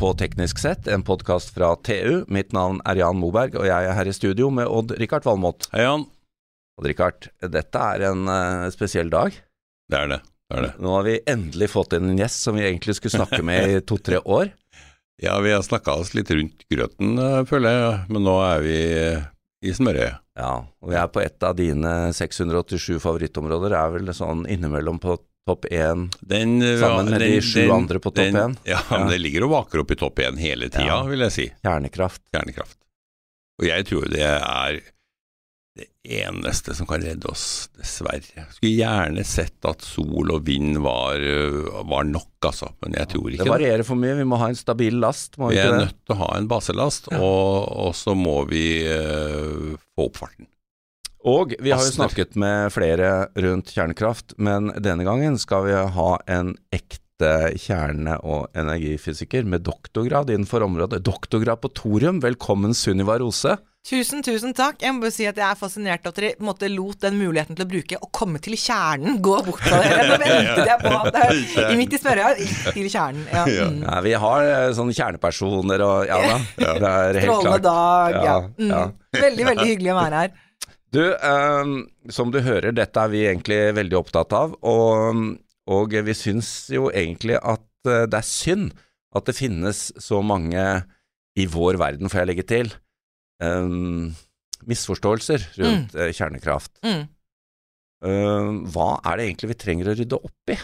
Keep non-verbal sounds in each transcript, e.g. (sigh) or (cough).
på Teknisk sett, en podkast fra TU. Mitt navn er Jan Moberg, og jeg er her i studio med Odd-Rikard Valmot. Hei, Jan. Odd-Rikard, dette er en uh, spesiell dag. Det er det. det er det. Nå har vi endelig fått inn en gjest som vi egentlig skulle snakke med i (laughs) to-tre år. Ja, vi har snakka oss litt rundt grøten, uh, føler jeg, men nå er vi uh, i smørøyet. Ja, og vi er på et av dine 687 favorittområder, er vel sånn innimellom på topp én sammen med den, de sju andre på topp én. Ja, ja, men det ligger og vaker opp i topp én hele tida, Ja. vil jeg si. Kjernekraft. Kjernekraft. Og jeg tror det er det eneste som kan redde oss, dessverre. Skulle gjerne sett at sol og vind var, øh, var nok, altså, men jeg tror ikke Det varierer for mye, vi må ha en stabil last, må vi Vi er nødt til å ha en baselast, Ja. og, og så må vi uh, få opp farten. Og vi har jo snakket med flere rundt kjernekraft, men denne gangen skal vi ha en ekte kjerne- og energifysiker med doktorgrad innenfor området. Doktorgrad på thorium. Velkommen, Sunniva Rose. Tusen, tusen takk. Jeg må bare si at jeg er fascinert at dere på en måte, lot den muligheten til å bruke å komme til kjernen gå bort fra dere. Nå ventet jeg på at det er midt i smørøya, til kjernen. Ja. Mm. Ja, vi har eh, sånne kjernepersoner og ja da. (laughs) Det er helt Strålende klart. dag. Ja. Ja, Mm. Veldig, veldig hyggelig å være her. Du, um, som du hører, dette er vi egentlig veldig opptatt av, og, og vi syns jo egentlig at eh, det er synd at det finnes så mange i vår verden, får jeg legge til, um, misforståelser rundt mm. kjernekraft. Mm. Um, hva er det egentlig vi trenger å rydde opp i?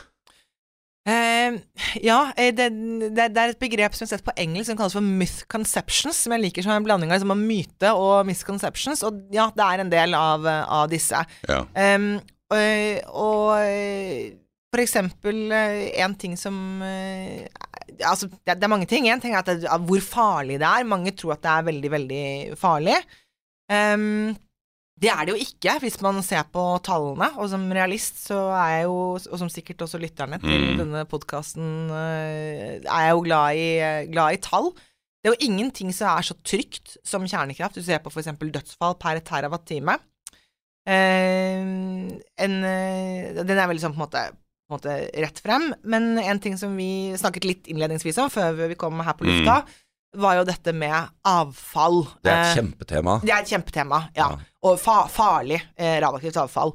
Eh, ja, eh, det, det, det er et begrep som er har sett på engelsk som kalles for myth conceptions, som jeg liker som en blanding av liksom, av myte og misconceptions, og ja, det er en del av, av disse. Ja. Um, og, og for eksempel en ting som Altså, det, er mange ting. En ting er det, hvor farlig det er. Mange tror at det er veldig, veldig farlig. Um, det er det jo ikke, hvis man ser på tallene. Og som realist så er jeg jo, og som sikkert også lytterne til Mm. denne podkasten, er jeg jo glad i, glad i tall. Det er jo ingenting som er så trygt som kjernekraft. Du ser på f.eks. dødsfall per terawatt-time. Eh, eh, den er veldig sånn på en måte, på en måte rett frem. Men en ting som vi snakket litt innledningsvis om før vi kom her på lufta, var jo dette med avfall. Det er et Eh, kjempetema. det er et kjempetema, ja. Ja. Og fa farlig eh, radioaktivt avfall.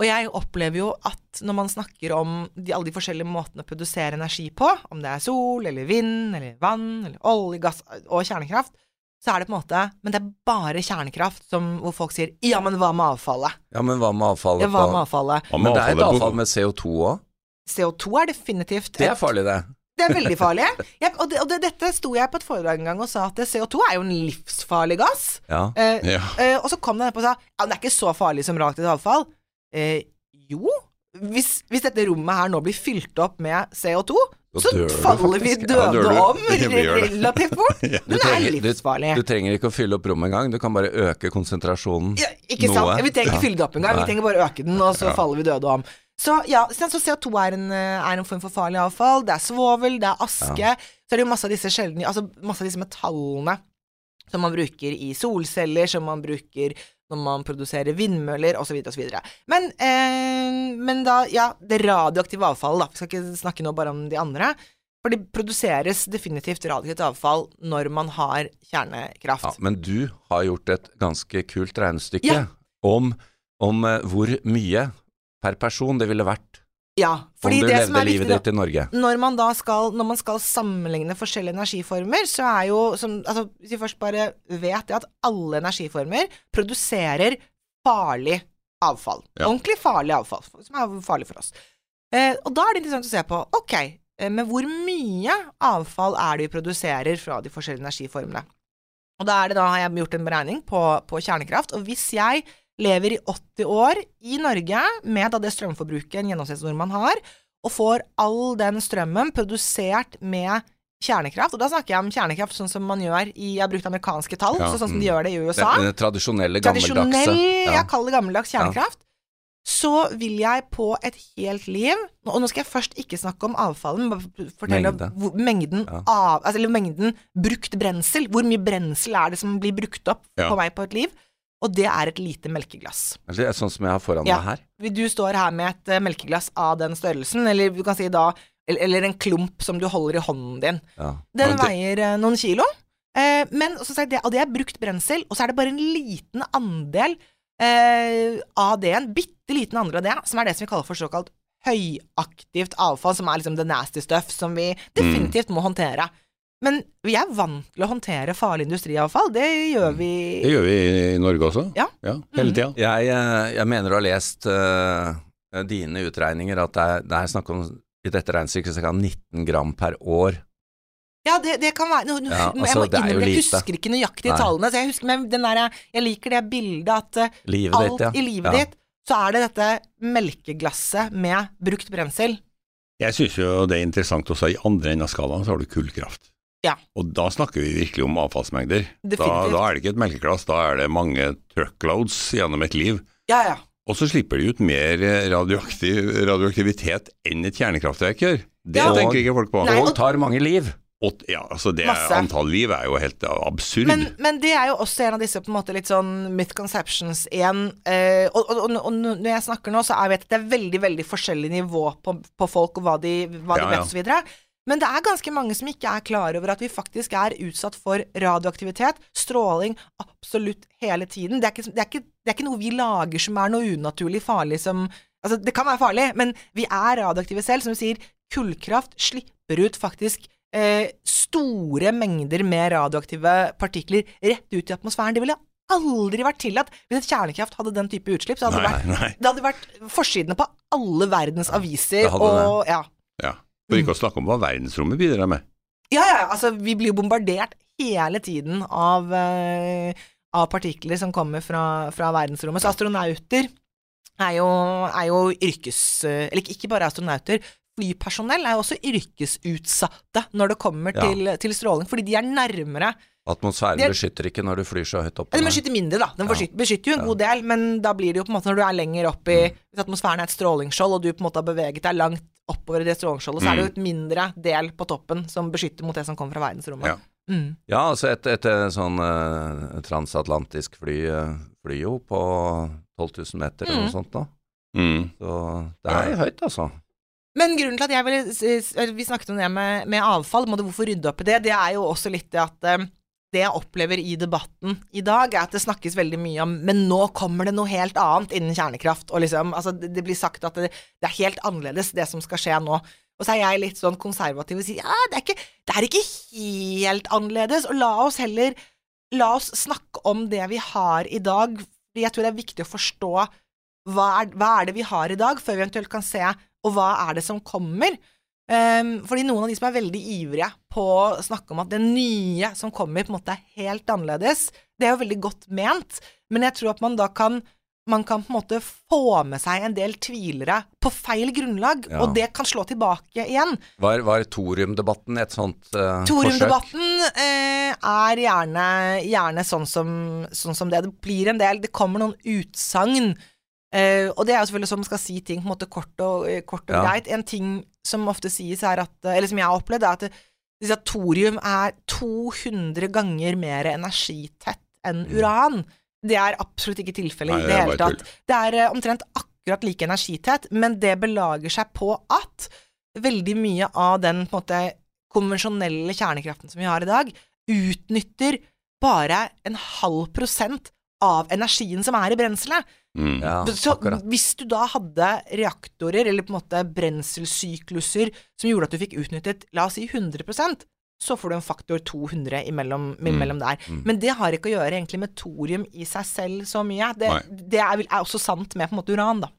Og jeg opplever jo at når man snakker om de, alle de forskjellige måtene å produsere energi på, om det er sol eller vind eller vann eller olje, gass og kjernekraft, så er det på en måte Men det er bare kjernekraft som, hvor folk sier ja, men hva med avfallet? Ja, men hva med avfallet? Ja, hva med avfallet? Hva med Men det er et avfall med CO2 òg. CO2 er definitivt Det er farlig, det. Det er veldig farlig. Jeg, og det, og det, dette sto jeg på et foredrag en gang og sa at CO2 er jo en livsfarlig gass. Ja. Eh, Ja. Eh, og så kom den opp og sa ja, det er ikke så farlig som radioaktivt avfall. Eh, jo, hvis, hvis dette rommet her nå blir fylt opp med CO2, Da så faller vi døde (laughs) Ja, om relativt fort. (laughs) ja. Men det er livsfarlig. du, du trenger ikke å fylle opp rommet engang, du kan bare øke konsentrasjonen ja, ikke sant? noe. Vi trenger ikke fylle det opp engang, vi trenger bare øke den, og så faller vi døde om. Så ja, så CO2 er en, eh, er en form for farlig avfall. Det er svovel, det er aske. Så er det jo masse av disse sjeldne Altså masse av disse metallene som man bruker i solceller, som man bruker når man produserer vindmøller, osv., osv. Men, eh, men da, ja, det radioaktive avfallet, da. Vi skal ikke snakke nå bare om de andre. For det produseres definitivt radioaktivt avfall når man har kjernekraft. Ja, men du har gjort et ganske kult regnestykke Ja. om, om eh, hvor mye per person det ville vært Ja, om du det som levde livet ditt i Norge. når man da skal, når man skal sammenligne forskjellige energiformer, så er jo som, altså, Hvis vi først bare vet det at alle energiformer produserer farlig avfall. Ja. Ordentlig farlig avfall, som er farlig for oss. Eh, og da er det interessant å se på ok, eh, men hvor mye avfall er det vi produserer fra de forskjellige energiformene? Og da, er det da har jeg gjort en beregning på, på kjernekraft, og hvis jeg lever i 80 år i Norge med det strømforbruket en gjennomsnittsnordmann har, og får all den strømmen produsert med kjernekraft, og da snakker jeg om kjernekraft sånn som man gjør i Jeg har brukt amerikanske tall, Ja, så sånn som mm. de gjør det i USA. Den, tradisjonelle, gammeldagse. Tradisjonell, Ja. jeg kaller det gammeldags kjernekraft. Så vil jeg på et helt liv Og nå skal jeg først ikke snakke om avfallet, men bare fortelle Mengde. hvor, mengden Ja. av altså, Eller mengden brukt brensel. Hvor mye brensel er det som blir brukt opp Ja. på meg på et liv? Og det er et lite melkeglass. Det er sånn som jeg har foran Ja. meg her. Du står her med et eh, melkeglass av den størrelsen, eller du kan si da eller, en klump som du holder i hånden din. Ja. Den det- veier eh, noen kilo, eh, men så sier jeg det, og det er brukt brensel, og så er det bare en liten andel eh, av det, en bitte liten andel av det, som er det som vi kaller for såkalt høyaktivt avfall, som er liksom the nasty stuff, som vi definitivt må håndtere. Men vi er vant til å håndtere farlig industriavfall, det gjør vi Det gjør vi i Norge også. Ja. hele tida. Jeg, eh, jeg mener å ha lest uh, dine utregninger at det er, det er snakk om i dette regnestykket ca. 19 gram per år. Ja, det, det kan være nå, Ja, altså, Jeg må er innrømme, jeg husker ikke nøyaktig Nei. tallene, så jeg husker men den der, jeg liker det bildet at eh, Livet alt ditt, ja. i livet Ja. ditt, så er det dette melkeglasset med brukt brensel. Jeg syns jo det er interessant også, i andre enden av skalaen så har du kullkraft. Ja. Og da snakker vi virkelig om avfallsmengder. Da, da er det ikke et melkeglass, da er det mange truckloads gjennom et liv. Ja, ja. Og så slipper de ut mer radioaktiv, radioaktivitet enn et kjernekraftverk gjør. Det Ja. tenker ikke folk på. Nei, Og tar mange liv. Og, ja, altså det Masse. Antall liv er jo helt absurd. Men, men det er jo også en av disse på en måte litt sånn misconceptions igjen. Eh, og, og, og, og når jeg snakker nå, så er- vet jeg at det er veldig veldig forskjellig nivå på, på folk og hva de, hva de Ja, vet ja. videre. Men det er ganske mange som ikke er klar over at vi faktisk er utsatt for radioaktivitet, stråling, absolutt hele tiden. Det er ikke, det er ikke, det er ikke noe vi lager som er noe unaturlig farlig som Altså, det kan være farlig, men vi er radioaktive selv. Som du sier, kullkraft slipper ut faktisk eh, store mengder med radioaktive partikler rett ut i atmosfæren. Det ville aldri vært tillatt hvis et kjernekraft hadde den type utslipp. Så hadde det, Nei, vært, nei. det hadde vært forsidene på alle verdens aviser. det det. og, ja. Ja. For ikke å snakke om hva verdensrommet bidrar med. Ja, ja, altså vi blir jo bombardert hele tiden av, uh, av partikler som kommer fra, fra verdensrommet. Så astronauter er jo, er jo yrkes... eh, Eller ikke bare astronauter. Flypersonell er jo også yrkesutsatte når det kommer Ja. til, til stråling, fordi de er nærmere. Atmosfæren er- beskytter ikke når du flyr så høyt opp. Den beskytter mindre, da. Den Ja. beskytter, jo en god del, men da blir det jo på en måte når du er lenger opp i Hvis atmosfæren er et strålingsskjold, og du på en måte har beveget deg langt oppover i strålingsskjoldet, så er det jo et mindre del på toppen som beskytter mot det som kommer fra verdensrommet. Ja. Mm. Ja, altså et, et, et sånn uh, transatlantisk fly eh, flyr jo på 12 000 meter eller Mm. noe sånt nå. Mm. Så det er høyt, altså. Men grunnen til at jeg ville Vi snakket om det med, med avfall, måtte hvorfor rydde opp i det? Det er jo også litt det at eh, det jeg opplever i debatten i dag, er at det snakkes veldig mye om Men nå kommer det noe helt annet innen kjernekraft. Og liksom, altså, det, blir sagt at det, det er helt annerledes, det som skal skje nå. Og så er jeg litt sånn konservativ og sier ja, det er ikke, det er ikke helt annerledes. Og la oss heller La oss snakke om det vi har i dag. for jeg tror det er viktig å forstå hva er, hva er det vi har i dag, før vi eventuelt kan se og hva er det som kommer? Ehm, fordi noen av de som er veldig ivrige på å snakke om at det nye som kommer, på en måte er helt annerledes, det er jo veldig godt ment, men jeg tror at man da kan man kan på en måte få med seg en del tvilere på feil grunnlag, Ja. og det kan slå tilbake igjen. Var, var thoriumdebatten et sånt eh, forsøk? Thoriumdebatten eh, er gjerne, gjerne sånn, som, sånn som det. Det blir en del Det kommer noen utsagn. Eh, og det er jo selvfølgelig sånn man skal si ting på en måte kort og, eh, kort og Ja. greit. En ting som ofte sies, er at Eller som jeg har opplevd, er at de thorium er 200 ganger mer energitett enn uran. Det er absolutt ikke tilfellet i det det hele tatt. Det er eh, omtrent akkurat like energitett, men det belager seg på at veldig mye av den måte konvensjonelle kjernekraften som vi har i dag, utnytter bare en halv prosent av energien som er i brenselet. Mm. Ja, Så akkurat. hvis du da hadde reaktorer, eller på en måte brenselsykluser, som gjorde at du fikk utnyttet, la oss si 100% så får du en faktor 200 imellom, imellom der. mm. Men det har ikke å gjøre egentlig med thorium i seg selv så mye. Det, det er, er også sant med på en måte uran, da.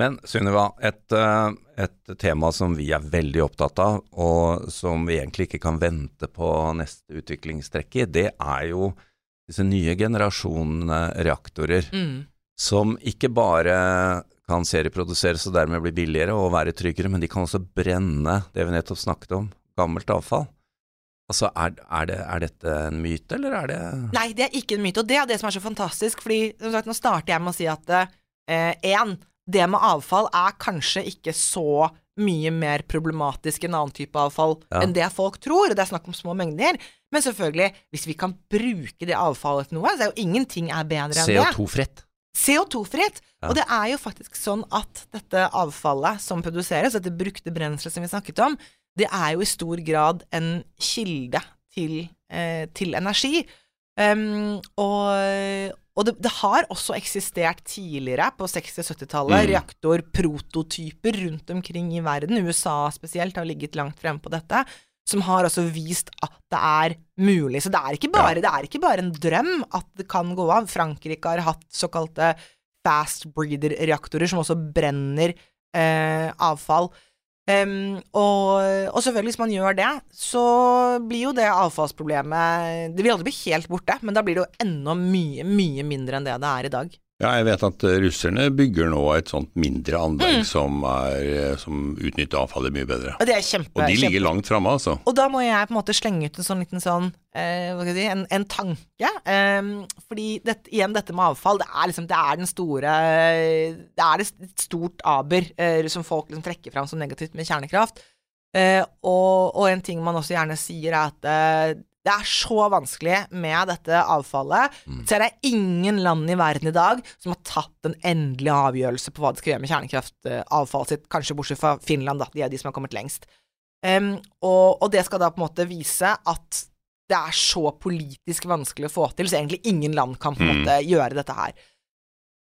Men Sunniva, et, eh, et tema som vi er veldig opptatt av, og som vi egentlig ikke kan vente på neste utviklingstrekk i, det er jo disse nye generasjonene reaktorer, Mm. som ikke bare kan serieproduseres og dermed bli billigere og være tryggere, men de kan også brenne det vi nettopp snakket om, gammelt avfall. Altså, er, er, det, er dette en myte, eller er det Nei, det er ikke en myte, og det er det som er så fantastisk. Fordi som sagt, nå starter jeg med å si at én, det med avfall er kanskje ikke så mye mer problematisk enn annen type avfall Ja. enn det folk tror, og det er snakk om små mengder. Men selvfølgelig, hvis vi kan bruke det avfallet til noe, så er jo ingenting er bedre enn det. CO2-fritt? CO2-fritt. Ja. Og det er jo faktisk sånn at dette avfallet som produseres, dette brukte brenselet som vi snakket om, det er jo i stor grad en kilde til, eh, til energi. Um, og og det, det har også eksistert tidligere, på 60-70-tallet, Mm. reaktorprototyper rundt omkring i verden. USA spesielt har ligget langt fremme på dette. Som har også vist at det er mulig. Så det er ikke bare, det er ikke bare en drøm at det kan gå av. Frankrike har hatt såkalte fast breeder-reaktorer som også brenner eh, avfall. Em, og, og selvfølgelig, hvis man gjør det, så blir jo det avfallsproblemet Det vil aldri bli helt borte, men da blir det jo enda mye, mye mindre enn det det er i dag. Ja, jeg vet at eh, russerne bygger nå et sånt mindre anlegg Mm. som, er, eh, som utnytter avfallet mye bedre. Og det er kjempe, Og de kjempe ligger langt framme, altså. Og da må jeg på en måte slenge ut en sånn liten sånn eh, Hva skal jeg si En, en tanke. Ehm, fordi dette, igjen, dette med avfall, det er liksom Det er den store Det er et stort aber eh, som folk liksom trekker fram som negativt med kjernekraft. Eh, og, og en ting man også gjerne sier, er at eh, det er så vanskelig med dette avfallet. Så er det ingen land i verden i dag som har tatt en endelig avgjørelse på hva de skal gjøre med kjernekraftavfallet sitt, kanskje bortsett fra Finland, da. De er de som har kommet lengst. Um, og, og det skal da på en måte vise at det er så politisk vanskelig å få til, så egentlig ingen land kan på en Mm. måte gjøre dette her.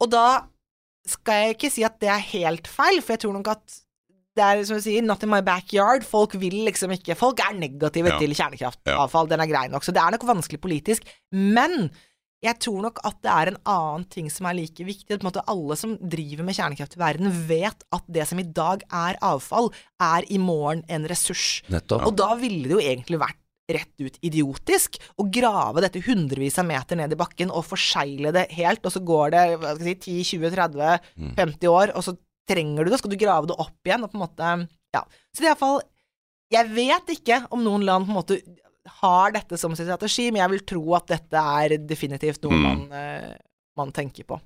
Og da skal jeg ikke si at det er helt feil, for jeg tror nok at det er som du sier, not in my backyard. Folk vil liksom ikke Folk er negative Ja. til kjernekraftavfall, den er grei nok, så det er nok vanskelig politisk. Men jeg tror nok at det er en annen ting som er like viktig. At på en måte alle som driver med kjernekraft i verden, vet at det som i dag er avfall, er i morgen en ressurs. Nettopp. Og da ville det jo egentlig vært rett ut idiotisk å grave dette hundrevis av meter ned i bakken og forsegle det helt, og så går det si, 10, 20, 30, Mm. 50 år, og så trenger du det, skal du grave det opp igjen, og på en måte Ja. Så det er iallfall Jeg vet ikke om noen land på en måte har dette som sin strategi, men jeg vil tro at dette er definitivt noe Mm. man, eh, man tenker på.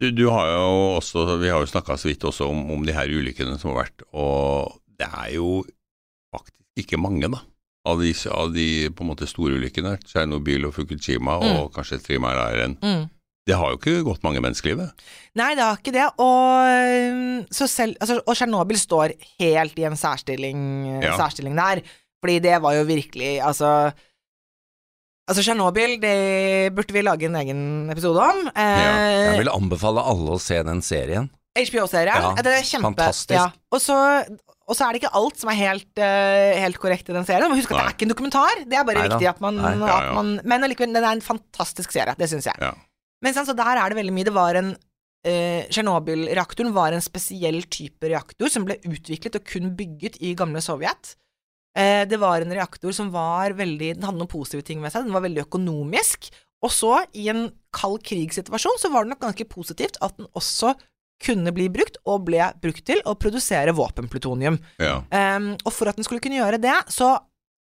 Du, du har jo også, vi har jo snakka så vidt også om, om de her ulykkene som har vært, og det er jo faktisk ikke mange, da. Av de, av de på en måte store ulykkene, Tsjernobyl og Fukushima og kanskje Island. Mm. Det har jo ikke gått mange menneskelivet. Nei, det har ikke det. Og, øhm, selv, altså, og Tsjernobyl står helt i en særstilling, Ja. særstilling der. Fordi det var jo virkelig Altså Altså, Tsjernobyl, det burde vi lage en egen episode om. Eh, Jeg vil anbefale alle å se den serien. HBO-serien. Ja, det er kjempe fantastisk. Ja. Og, så, og så er det ikke alt som er helt, uh, helt korrekt i den serien. Men husk at det er ikke en dokumentar. Det er bare Nei, viktig at man, Nei. Ja, at man Men allikevel, den er en fantastisk serie. Det syns jeg. Ja. Men så der er det veldig mye. Det var en eh, Tsjernobyl-reaktoren var en spesiell type reaktor som ble utviklet og kun bygget i gamle Sovjet. Eh, det var en reaktor som var veldig Den hadde noen positive ting ved seg. Den var veldig økonomisk. Og så, i en kald krigssituasjon, så var det nok ganske positivt at den også kunne bli brukt, og ble brukt til å produsere våpenplutonium. Ja. Um, og for at den skulle kunne gjøre det, så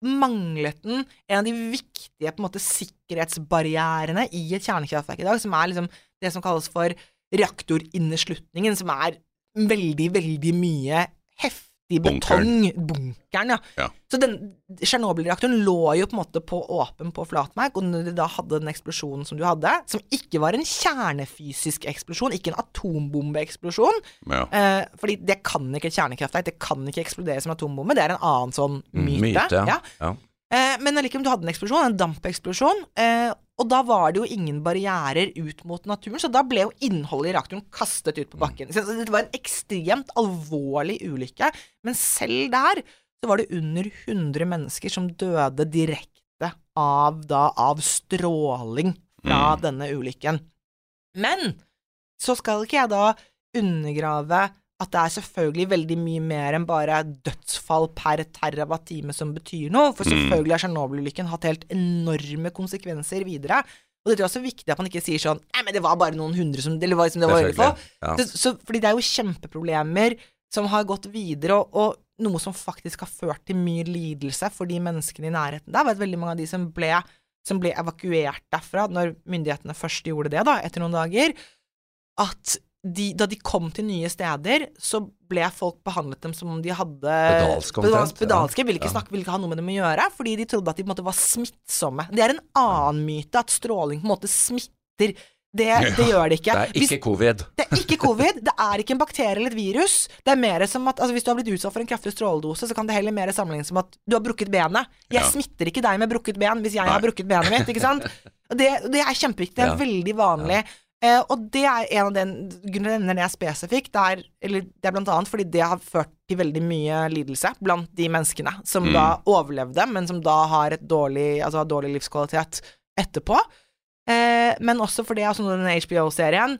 manglet den en av de viktige måte, sikkerhetsbarrierene i et kjernekraftverk i dag, som er liksom det som kalles for reaktorinneslutningen, som er veldig, veldig mye heftig betong. Bunkeren, ja. Ja. Så den Tsjernobyl-reaktoren lå jo på en måte på åpen på flatmark, og når de da hadde den eksplosjonen som du hadde, som ikke var en kjernefysisk eksplosjon, ikke en atombombeeksplosjon, ja. Eh, fordi det kan ikke et kjernekraftverk, det kan ikke eksplodere som atombombe, det er en annen sånn myte. myte, ja. Ja. Eh, men allikevel, du hadde en eksplosjon, en dampeksplosjon, eh, og da var det jo ingen barrierer ut mot naturen, så da ble jo innholdet i reaktoren kastet ut på bakken. Så det var en ekstremt alvorlig ulykke, men selv der så var det under 100 mennesker som døde direkte av, da, av stråling fra Mm. denne ulykken. Men så skal ikke jeg da undergrave at det er selvfølgelig veldig mye mer enn bare dødsfall per terawattime som betyr noe, for Mm. selvfølgelig har Tsjernobyl-ulykken hatt helt enorme konsekvenser videre. Og det er også viktig at man ikke sier sånn Nei, men det var bare noen hundre som Eller var liksom det var veldig få. Ja. Så, så, fordi det er jo kjempeproblemer som har gått videre, og, og noe som faktisk har ført til mye lidelse for de menneskene i nærheten der, Vet veldig mange av de som ble, som ble evakuert derfra, når myndighetene først gjorde det, da, etter noen dager, at de, da de kom til nye steder, så ble folk behandlet dem som om de hadde Pedalsk omtrent, spedalske, ville ikke Ja. snakke, ville ikke ha noe med dem å gjøre, fordi de trodde at de på en måte var smittsomme. Det er en annen myte, at stråling på en måte smitter Det, det gjør det ikke. Det er Hvis- ikke covid. det er ikke covid, det er ikke en bakterie eller et virus. Det er mer som at altså, Hvis du har blitt utsatt for en kraftig stråledose, så kan det heller mer sammenlignes som at du har brukket benet. Jeg Ja. smitter ikke deg med brukket ben hvis jeg har Nei. brukket benet mitt, ikke sant? (laughs) Det, det er kjempeviktig, det er Ja. veldig vanlig. Eh, og det er en av den grunnene det er spesifikt, det er, eller det er blant annet fordi det har ført til veldig mye lidelse blant de menneskene som Mm. da overlevde, men som da har et dårlig, altså har dårlig livskvalitet etterpå. Eh, men også fordi altså, denne HBO-serien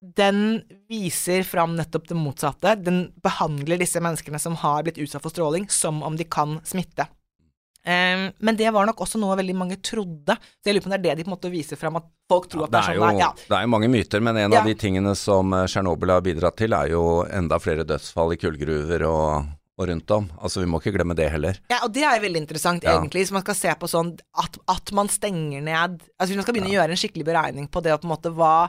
den viser fram nettopp det motsatte. Den behandler disse menneskene som har blitt utsatt for stråling, som om de kan smitte. Eh, men det var nok også noe veldig mange trodde, så jeg lurer på om det er det de på en måte viser fram, at folk tror at Det det er er jo sånn det er. Ja. det er jo mange myter, men en Ja. av de tingene som eh, Tsjernobyl har bidratt til, er jo enda flere dødsfall i kullgruver og, og rundt om. Altså, vi må ikke glemme det heller. Ja, og det er veldig interessant, Ja. egentlig, hvis man skal se på sånn at, at man stenger ned Altså hvis man skal begynne å gjøre en skikkelig beregning på det, og på en måte hva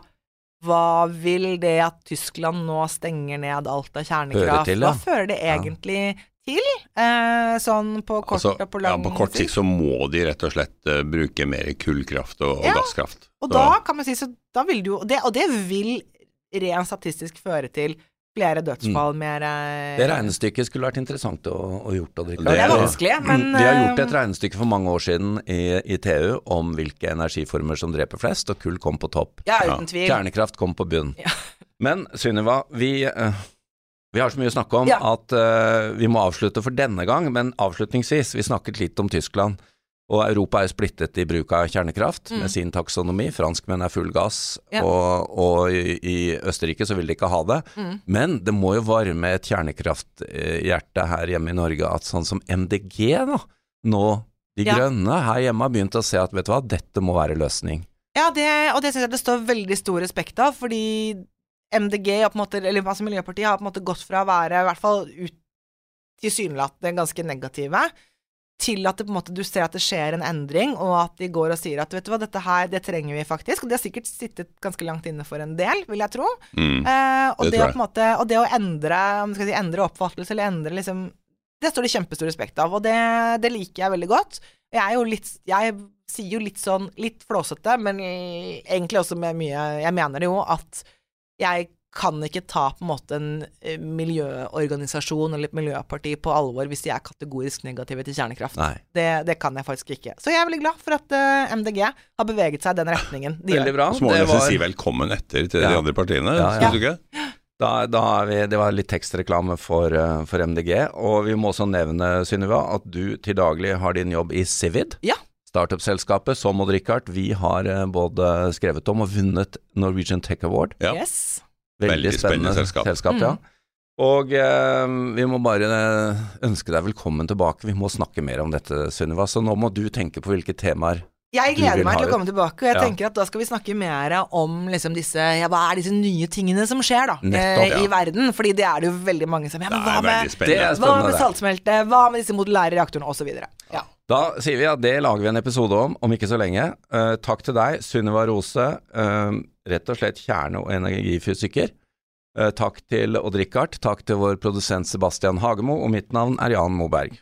hva vil det at Tyskland nå stenger ned alt av kjernekraft til, ja. Hva fører det egentlig til? Eh, sånn på kort Altså, og på ja, på kort sikt så må de rett og slett uh, bruke mer kullkraft og, og Ja, gasskraft. Og Så- da kan man si så da vil du jo det, Og det vil rent statistisk føre til flere dødsfall, mer eh, Det regnestykket skulle vært interessant å, å gjort. Rikard. Det er vanskelig, men Vi har gjort eh, et regnestykke for mange år siden i, i TU om hvilke energiformer som dreper flest, og kull kom på topp. Ja, uten tvil. Kjernekraft kom på bunn. Ja. Men Sunniva, vi, eh, vi har så mye å snakke om Ja. at uh, vi må avslutte for denne gang. Men avslutningsvis, vi snakket litt om Tyskland. Og Europa er splittet i bruk av kjernekraft med sin taksonomi. Franskmenn er full gass, Mm. Ja. og, og i, i Østerrike så vil de ikke ha det. Mm. Men det må jo varme et kjernekrafthjerte her hjemme i Norge at sånn som MDG da, nå, De Ja. Grønne her hjemme har begynt å se at vet du hva, dette må være løsning. Ja, det, og det syns jeg det står veldig stor respekt av, fordi MDG, måte, eller altså Miljøpartiet, har på en måte gått fra å være i hvert fall ut tilsynelatende ganske negative, til at det på en måte, du ser at det skjer en endring, og at de går og sier at vet du hva, dette her, det trenger vi faktisk. Og de har sikkert sittet ganske langt inne for en del, vil jeg tro. Mm. Eh, og, Det det å, måte, og det å endre, skal si, endre oppfattelse, eller endre liksom Det står det kjempestor respekt av, og det, det liker jeg veldig godt. Jeg er jo litt Jeg sier jo litt sånn litt flåsete, men egentlig også med mye Jeg mener jo at jeg kan ikke ta på en måte en eh, miljøorganisasjon eller et miljøparti på alvor hvis de er kategorisk negative til kjernekraft. Nei. Det, det kan jeg faktisk ikke. Så jeg er veldig glad for at uh, MDG har beveget seg i den retningen de Veldig bra. Så må vi var- si velkommen etter til Ja. de andre partiene, Ja, ja. syns du ikke? Da, da er vi, det var litt tekstreklame for, uh, for MDG, og vi må også nevne, Synnøve, at du til daglig har din jobb i Civid. Ja. Startup-selskapet som Odd Rikard vi har eh, både skrevet om og vunnet Norwegian Tech Award. Ja. Yes. Veldig, Veldig spennende, spennende selskap. selskap Mm. Og eh, vi må bare eh, ønske deg velkommen tilbake. Vi må snakke mer om dette, Sunniva. Så nå må du tenke på hvilke temaer Jeg gleder meg til å komme tilbake, og jeg Ja. tenker at da skal vi snakke mer om liksom disse Ja, hva er disse nye tingene som skjer, da, Nettopp, eh, ja. i verden? Fordi det er det jo veldig mange som Ja, men hva med, hva med saltsmelte? Hva med disse modulære reaktorene, osv.? Ja. Da sier vi at det lager vi en episode om om ikke så lenge. Uh, takk til deg, Sunniva Rose, uh, rett og slett kjerne- og energifysiker. Uh, takk til Odd Rikard, takk til vår produsent Sebastian Hagemo, og mitt navn er Jan Moberg.